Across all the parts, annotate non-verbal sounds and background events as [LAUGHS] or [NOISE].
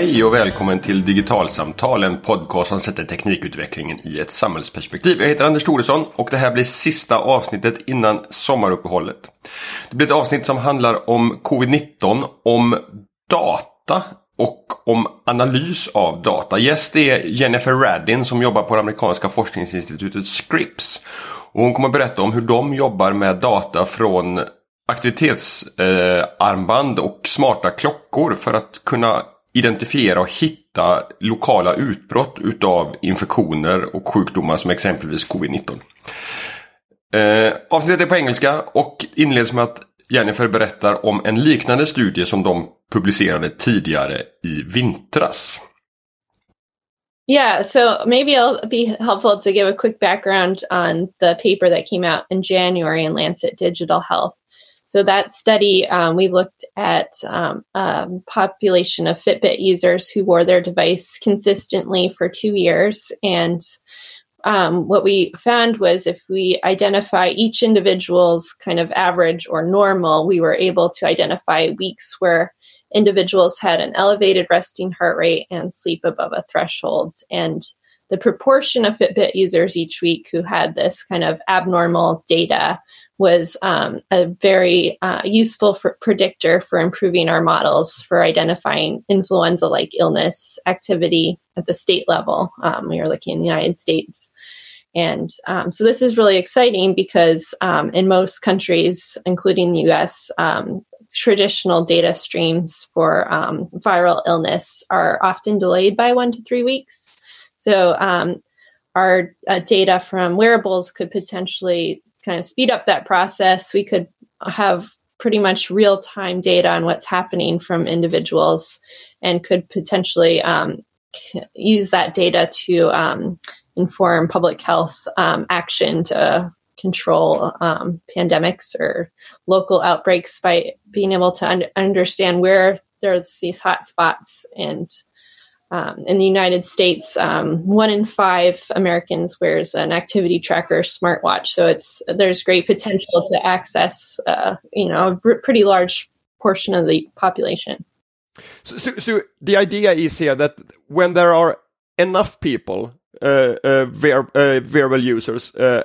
Hej och välkommen till Digitalsamtal, en podcast som sätter teknikutvecklingen i ett samhällsperspektiv. Jag heter Anders Thoresson och det här blir sista avsnittet innan sommaruppehållet. Det blir ett avsnitt som handlar om covid-19, om data och om analys av data. Gäst är Jennifer Radin som jobbar på det amerikanska forskningsinstitutet Scripps. Och hon kommer berätta om hur de jobbar med data från aktivitetsarmband eh, och smarta klockor för att kunna identifiera och hitta lokala utbrott utav infektioner och sjukdomar som exempelvis covid-19. Eh, avsnittet är på engelska och inleds med att Jennifer berättar om en liknande studie som de publicerade tidigare i vintras. Yeah, so maybe it'll be helpful to give a quick background on the paper that came out in January in Lancet Digital Health. So that study, um, we looked at um, um, population of Fitbit users who wore their device consistently for two years. And um, what we found was if we identify each individual's kind of average or normal, we were able to identify weeks where individuals had an elevated resting heart rate and sleep above a threshold. And the proportion of Fitbit users each week who had this kind of abnormal data was um, a very uh, useful for predictor for improving our models for identifying influenza like illness activity at the state level. Um, we are looking in the United States. And um, so this is really exciting because um, in most countries, including the US, um, traditional data streams for um, viral illness are often delayed by one to three weeks. So our uh, data from wearables could potentially kind of speed up that process, we could have pretty much real time data on what's happening from individuals and could potentially um, use that data to um, inform public health um, action to control um, pandemics or local outbreaks by being able to un- understand where there's these hot spots and um, in the United States, um, one in five Americans wears an activity tracker smartwatch. So it's there's great potential to access, uh, you know, a pretty large portion of the population. So, so, so, the idea is here that when there are enough people, uh, uh, uh users, uh,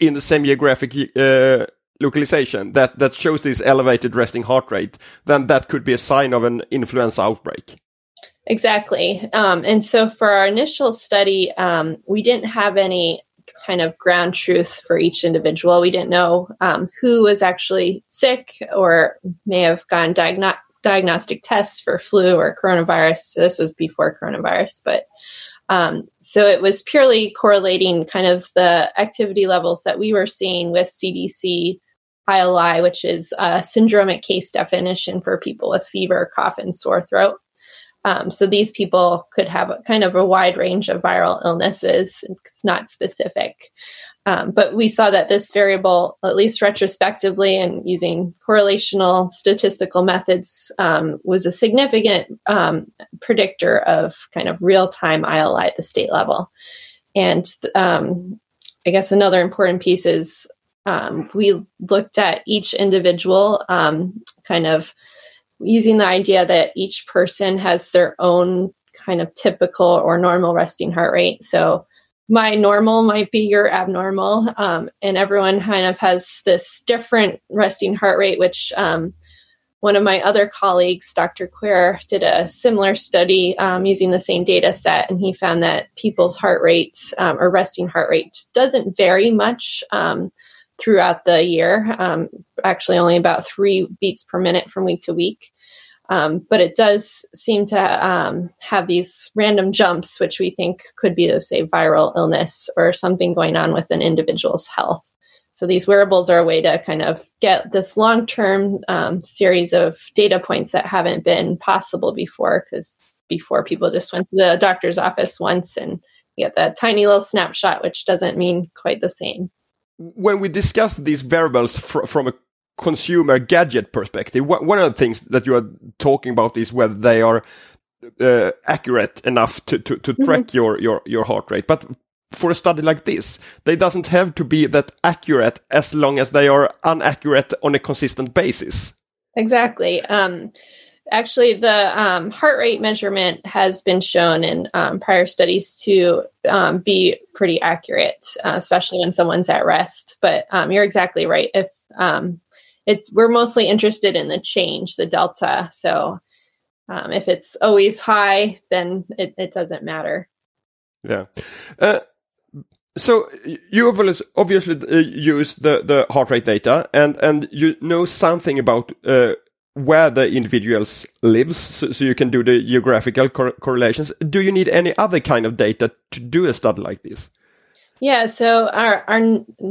in the same geographic uh, localization that that shows this elevated resting heart rate, then that could be a sign of an influenza outbreak. Exactly. Um, and so for our initial study, um, we didn't have any kind of ground truth for each individual. We didn't know um, who was actually sick or may have gone diagno- diagnostic tests for flu or coronavirus. This was before coronavirus, but um, so it was purely correlating kind of the activity levels that we were seeing with CDC ILI, which is a syndromic case definition for people with fever, cough, and sore throat. Um, so these people could have a, kind of a wide range of viral illnesses. It's not specific. Um, but we saw that this variable, at least retrospectively and using correlational statistical methods, um, was a significant um, predictor of kind of real time ILI at the state level. And um, I guess another important piece is um, we looked at each individual kind of using the idea that each person has their own kind of typical or normal resting heart rate. So my normal might be your abnormal, um, and everyone kind of has this different resting heart rate, which um, one of my other colleagues, Dr. Quer, did a similar study um, using the same data set, and he found that people's heart rate um, or resting heart rate doesn't vary much um, throughout the year. Um, actually, only about three beats per minute from week to week. Um, but it does seem to um, have these random jumps, which we think could be, to say, viral illness or something going on with an individual's health. So these wearables are a way to kind of get this long-term um, series of data points that haven't been possible before, because before people just went to the doctor's office once and get that tiny little snapshot, which doesn't mean quite the same. When we discuss these variables fr from a consumer gadget perspective, one of the things that you are talking about is whether they are uh, accurate enough to, to, to mm -hmm. track your, your, your heart rate. But for a study like this, they doesn't have to be that accurate as long as they are inaccurate on a consistent basis. Exactly. Um, actually, the um, heart rate measurement has been shown in um, prior studies to um, be pretty accurate, uh, especially when someone's at rest. But um, you're exactly right. If um, it's we're mostly interested in the change, the delta. So um, if it's always high, then it, it doesn't matter. Yeah. Uh, so you obviously uh, use the, the heart rate data, and and you know something about uh, where the individuals lives, so, so, you can do the geographical cor correlations. Do you need any other kind of data to do a study like this? Yeah. So our our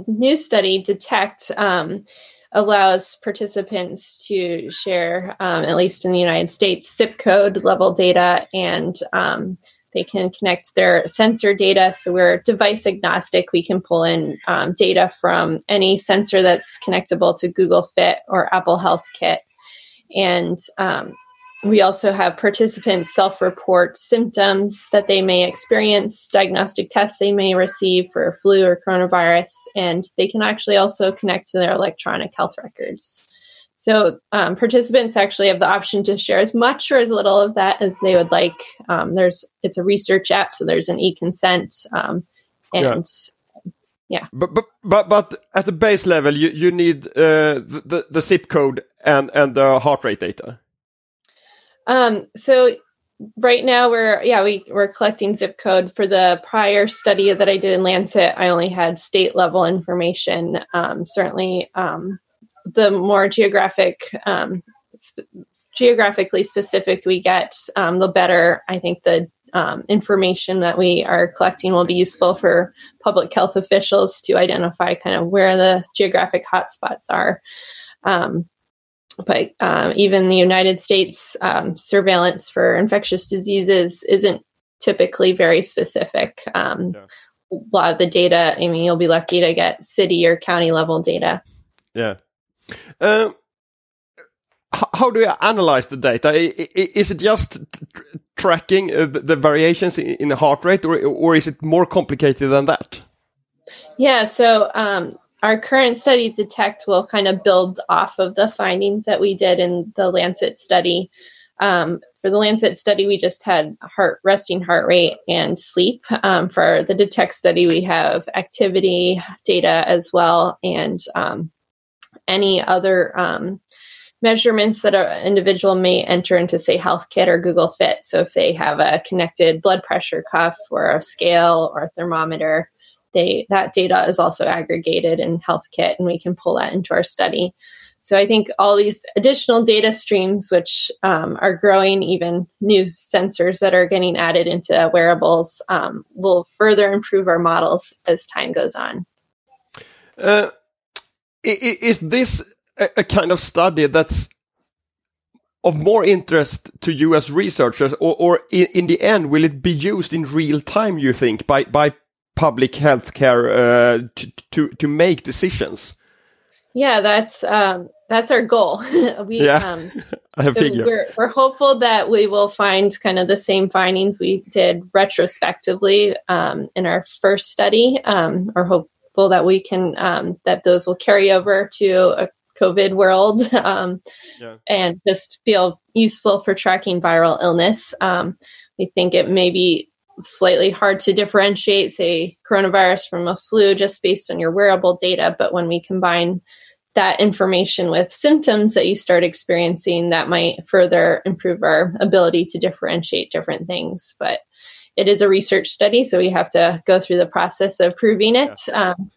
new study detect. Um, allows participants to share, um, at least in the United States, zip code level data and um, they can connect their sensor data. So we're device agnostic. We can pull in um, data from any sensor that's connectable to Google Fit or Apple Health Kit. And um, we also have participants self report symptoms that they may experience, diagnostic tests they may receive for flu or coronavirus, and they can actually also connect to their electronic health records. So um, participants actually have the option to share as much or as little of that as they would like. Um, there's it's a research app, so there's an e-consent, um, and yeah. yeah. But but but but at the base level, you you need uh, the the zip code and and the heart rate data. Um. So right now we're yeah we we're collecting zip code for the prior study that I did in Lancet. I only had state level information. Um, certainly, um, the more geographic um, sp- geographically specific we get, um, the better I think the um, information that we are collecting will be useful for public health officials to identify kind of where the geographic hotspots are. Um, but um, even the United States um, surveillance for infectious diseases isn't typically very specific. Um, yeah. A lot of the data, I mean, you'll be lucky to get city or county level data. Yeah. Um, how do you analyze the data? Is it just tracking uh, the variations in the heart rate, or, or is it more complicated than that? Yeah, so um, our current study detect will kind of build off of the findings that we did in the Lancet study. Um, for the Lancet study, we just had heart resting heart rate and sleep. Um, for the detect study, we have activity data as well, and um, any other um, measurements that an individual may enter into, say, HealthKit or Google Fit. So if they have a connected blood pressure cuff or a scale or a thermometer, they that data is also aggregated in HealthKit, and we can pull that into our study. So I think all these additional data streams, which um, are growing, even new sensors that are getting added into wearables, um, will further improve our models as time goes on. Uh, is this a kind of study that's of more interest to you as researchers, or, or in, the end, will it be used in real time? You think by by public healthcare uh, to, to to make decisions? Yeah, that's um, that's our goal. [LAUGHS] we yeah, um, [LAUGHS] I so we're we're hopeful that we will find kind of the same findings we did retrospectively um, in our first study, um, or hopeful that we can um, that those will carry over to a COVID world [LAUGHS] um, yeah. and just feel useful for tracking viral illness. Um, we think it may be slightly hard to differentiate, say, coronavirus from a flu just based on your wearable data, but when we combine that information with symptoms that you start experiencing, that might further improve our ability to differentiate different things. But it is a research study, so we have to go through the process of proving it. Yeah. Um,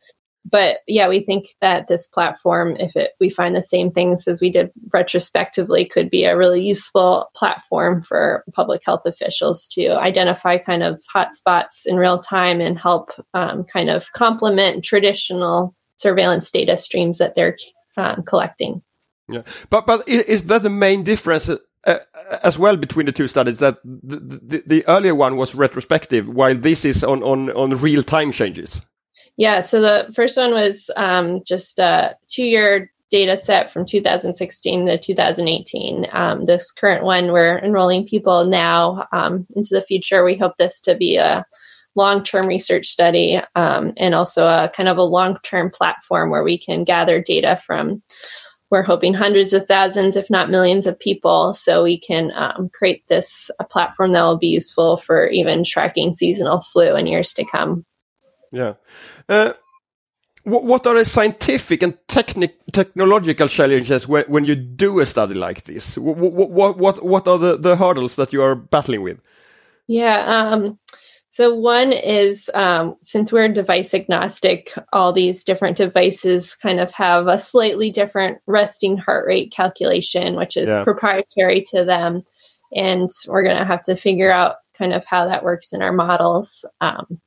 but yeah, we think that this platform, if it, we find the same things as we did retrospectively, could be a really useful platform for public health officials to identify kind of hotspots in real time and help um, kind of complement traditional surveillance data streams that they're um, collecting. Yeah, but but is that the main difference uh, as well between the two studies that the, the, the, earlier one was retrospective while this is on, on, on real time changes yeah so the first one was um, just a two year data set from 2016 to 2018 um, this current one we're enrolling people now um, into the future we hope this to be a long term research study um, and also a kind of a long term platform where we can gather data from we're hoping hundreds of thousands, if not millions, of people. So we can um, create this a platform that will be useful for even tracking seasonal flu in years to come. Yeah. Uh, what are the scientific and technic technological challenges when, when you do a study like this? What what what what are the, the hurdles that you are battling with? Yeah. Um, so one is um, since we're device agnostic, all these different devices kind of have a slightly different resting heart rate calculation, which is yeah. proprietary to them, and we're going to have to figure out kind of how that works in our models. Um,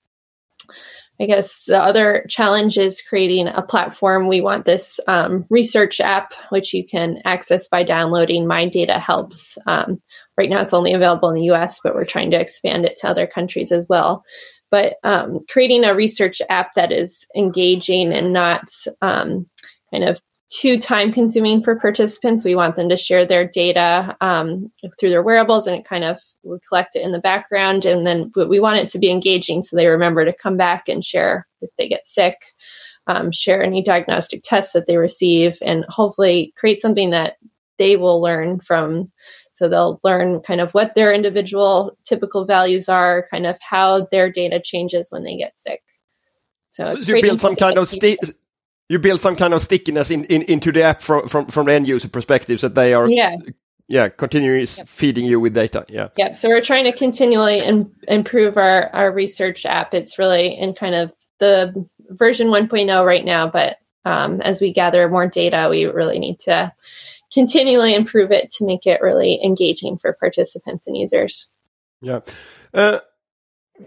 I guess the other challenge is creating a platform. We want this um, research app, which you can access by downloading My Data Helps. Um, right now, it's only available in the US, but we're trying to expand it to other countries as well. But um, creating a research app that is engaging and not um, kind of too time consuming for participants. We want them to share their data um, through their wearables and it kind of we collect it in the background and then we want it to be engaging so they remember to come back and share if they get sick, um, share any diagnostic tests that they receive, and hopefully create something that they will learn from. So they'll learn kind of what their individual typical values are, kind of how their data changes when they get sick. So, so you build some kind of sti- you build some kind of stickiness in, in into the app from from from the end user perspective, so they are yeah yeah, continuing yep. feeding you with data. Yeah. Yep. So we're trying to continually in, improve our, our research app. It's really in kind of the version 1.0 right now, but um, as we gather more data, we really need to continually improve it to make it really engaging for participants and users. Yeah. Uh,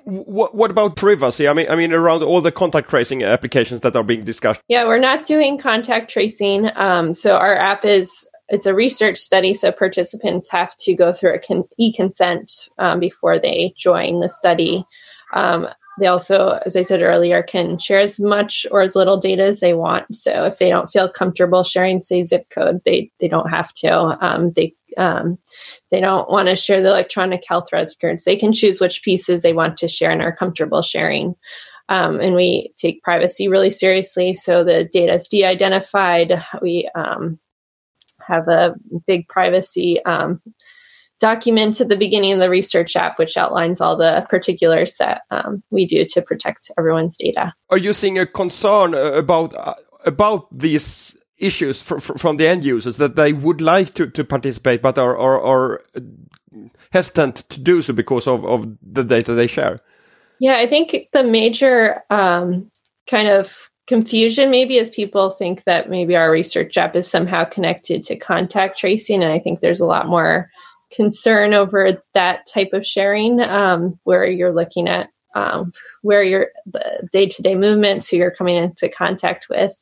what what about privacy? I mean, I mean, around all the contact tracing applications that are being discussed. Yeah, we're not doing contact tracing. Um, so our app is it's a research study, so participants have to go through a con- e-consent um, before they join the study. Um, they also, as I said earlier, can share as much or as little data as they want. So if they don't feel comfortable sharing, say, zip code, they they don't have to. Um, they um, they don't want to share the electronic health records. They can choose which pieces they want to share and are comfortable sharing. Um, and we take privacy really seriously. So the data is de-identified. We um, have a big privacy um, document at the beginning of the research app, which outlines all the particulars that um, we do to protect everyone's data. Are you seeing a concern uh, about uh, about these issues fr fr from the end users that they would like to, to participate but are, are, are hesitant to do so because of, of the data they share? Yeah, I think the major um, kind of confusion maybe as people think that maybe our research app is somehow connected to contact tracing and i think there's a lot more concern over that type of sharing um, where you're looking at um, where your day-to-day movements who you're coming into contact with.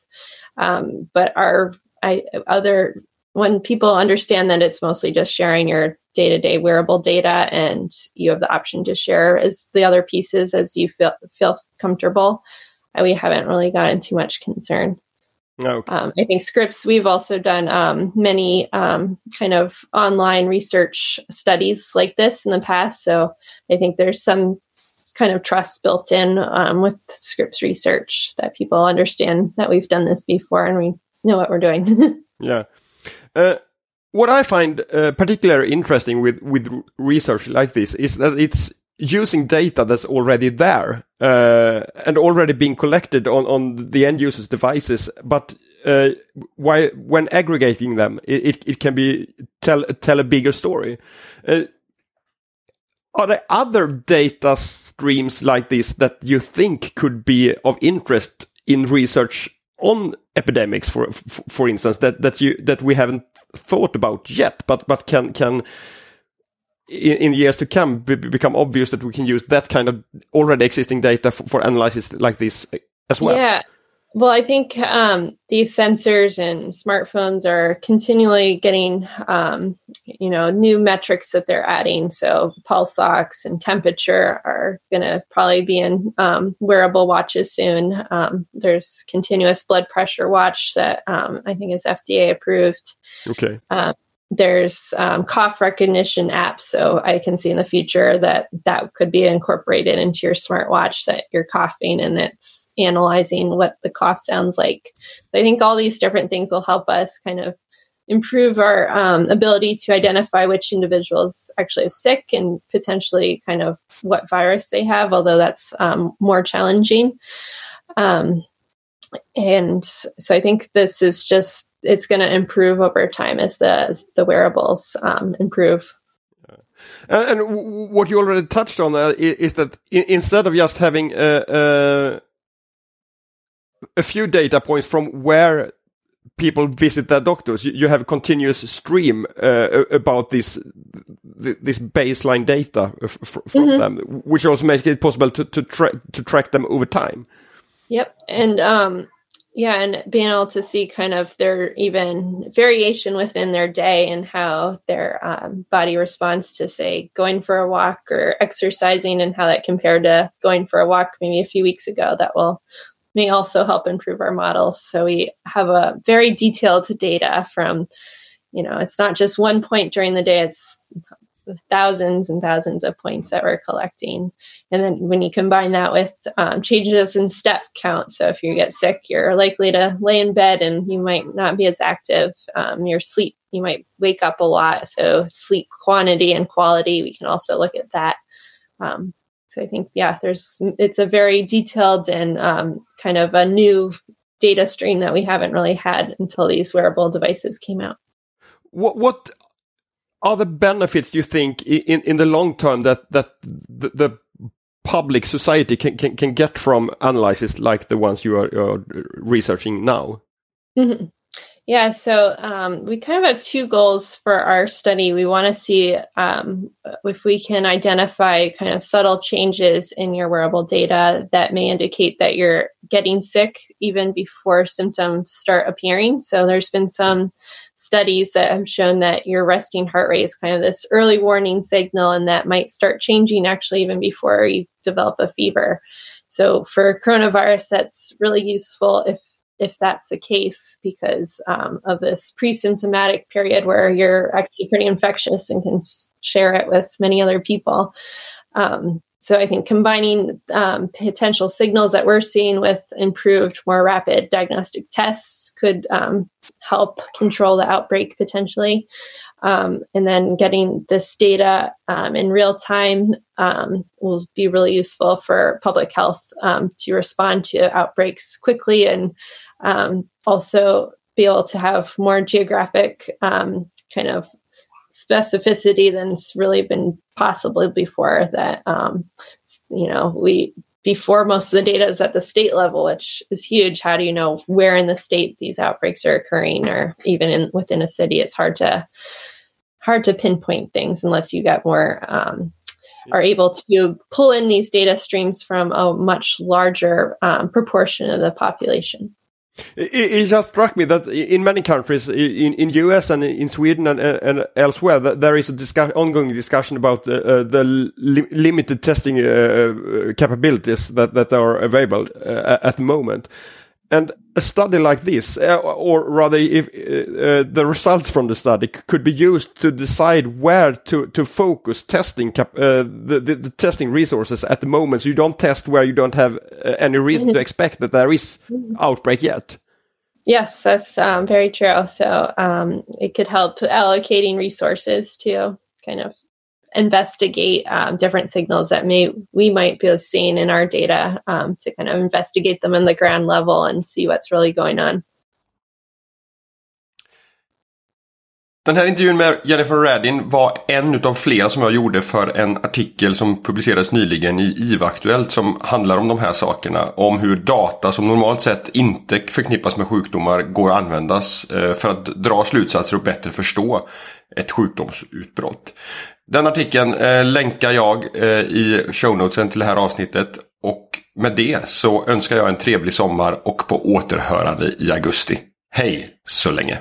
Um, but our I, other when people understand that it's mostly just sharing your day-to-day wearable data and you have the option to share as the other pieces as you feel feel comfortable we haven't really gotten too much concern. Okay. Um, I think Scripps, we've also done um, many um, kind of online research studies like this in the past. So I think there's some kind of trust built in um, with Scripps research that people understand that we've done this before and we know what we're doing. [LAUGHS] yeah. Uh, what I find uh, particularly interesting with, with research like this is that it's using data that's already there uh, and already being collected on, on the end user's devices, but uh, why, when aggregating them, it, it, can be tell tell a bigger story. Uh, are there other data streams like this that you think could be of interest in research on epidemics, for for instance, that that you that we haven't thought about yet, but but can can in, in years to come be, become obvious that we can use that kind of already existing data for, for analysis like this as well. Yeah. Well, I think um, these sensors and smartphones are continually getting, um, you know, new metrics that they're adding. So pulse ox and temperature are going to probably be in um, wearable watches soon. Um, there's continuous blood pressure watch that um, I think is FDA approved. Okay. There's um, cough recognition apps so i can see in the future that that could be incorporated into your smartwatch that you're coughing and it's analyzing what the cough sounds like. So I think all these different things will help us kind of improve our um, ability to identify which individuals actually are sick and potentially kind of what virus they have, although that's um, more challenging. Um, and so I think this is just it's going to improve over time as the as the wearables um, improve. And, and, what you already touched on uh, is that instead of just having a, a, a few data points from where people visit their doctors, you, you have a continuous stream uh, about this this baseline data from mm -hmm. them, which also makes it possible to to, tra to track them over time. Yep, and um, yeah, and being able to see kind of their even variation within their day and how their um, body responds to, say, going for a walk or exercising, and how that compared to going for a walk maybe a few weeks ago. That will may also help improve our models. So we have a very detailed data from, you know, it's not just one point during the day; it's thousands and thousands of points that we're collecting. And then when you combine that with um, changes in step count, so if you get sick, you're likely to lay in bed and you might not be as active. Um, your sleep, you might wake up a lot. So sleep quantity and quality, we can also look at that. Um, so I think, yeah, there's it's a very detailed and um, kind of a new data stream that we haven't really had until these wearable devices came out. What what are the benefits you think in in the long term that that the, the public society can, can can get from analysis like the ones you are, are researching now? Mm -hmm. Yeah, so um, we kind of have two goals for our study. We want to see um, if we can identify kind of subtle changes in your wearable data that may indicate that you're getting sick even before symptoms start appearing. So there's been some studies that have shown that your resting heart rate is kind of this early warning signal and that might start changing actually even before you develop a fever. So for coronavirus, that's really useful if if that's the case because um, of this pre-symptomatic period where you're actually pretty infectious and can share it with many other people. Um, so I think combining um, potential signals that we're seeing with improved, more rapid diagnostic tests could um, help control the outbreak potentially. Um, and then getting this data um, in real time um, will be really useful for public health um, to respond to outbreaks quickly and um, also be able to have more geographic kind of specificity than's really been possible before that you know we before most of the data is at the state level, which is huge. How do you know where in the state these outbreaks are occurring, or even in within a city? It's hard to hard to pinpoint things unless you get more um, are able to pull in these data streams from a much larger um, proportion of the population. It, it, just struck me that in many countries, in in US and in Sweden and, and elsewhere, there is a discuss, ongoing discussion about the, uh, the li limited testing uh, uh, capabilities that that are available uh, at the moment. And a study like this, uh, or rather, if uh, the results from the study could be used to decide where to to focus testing cap the, the, the testing resources at the moment, so you don't test where you don't have any reason to mm-hmm. expect that there is outbreak yet. Yes, that's um, very true. So um, it could help allocating resources to kind of investigate um, different signals that may we might be seeing in our data um, to kind of investigate them in the ground level and see what's really going on. Den här intervjun med Jennifer Radin var en utav flera som jag gjorde för en artikel som publicerades nyligen i IVA-aktuellt som handlar om de här sakerna. Om hur data som normalt sett inte förknippas med sjukdomar går att användas eh, för att dra slutsatser och bättre förstå ett sjukdomsutbrott. Den artikeln eh, länkar jag eh, i shownotesen till det här avsnittet. Och med det så önskar jag en trevlig sommar och på återhörande i augusti. Hej så länge!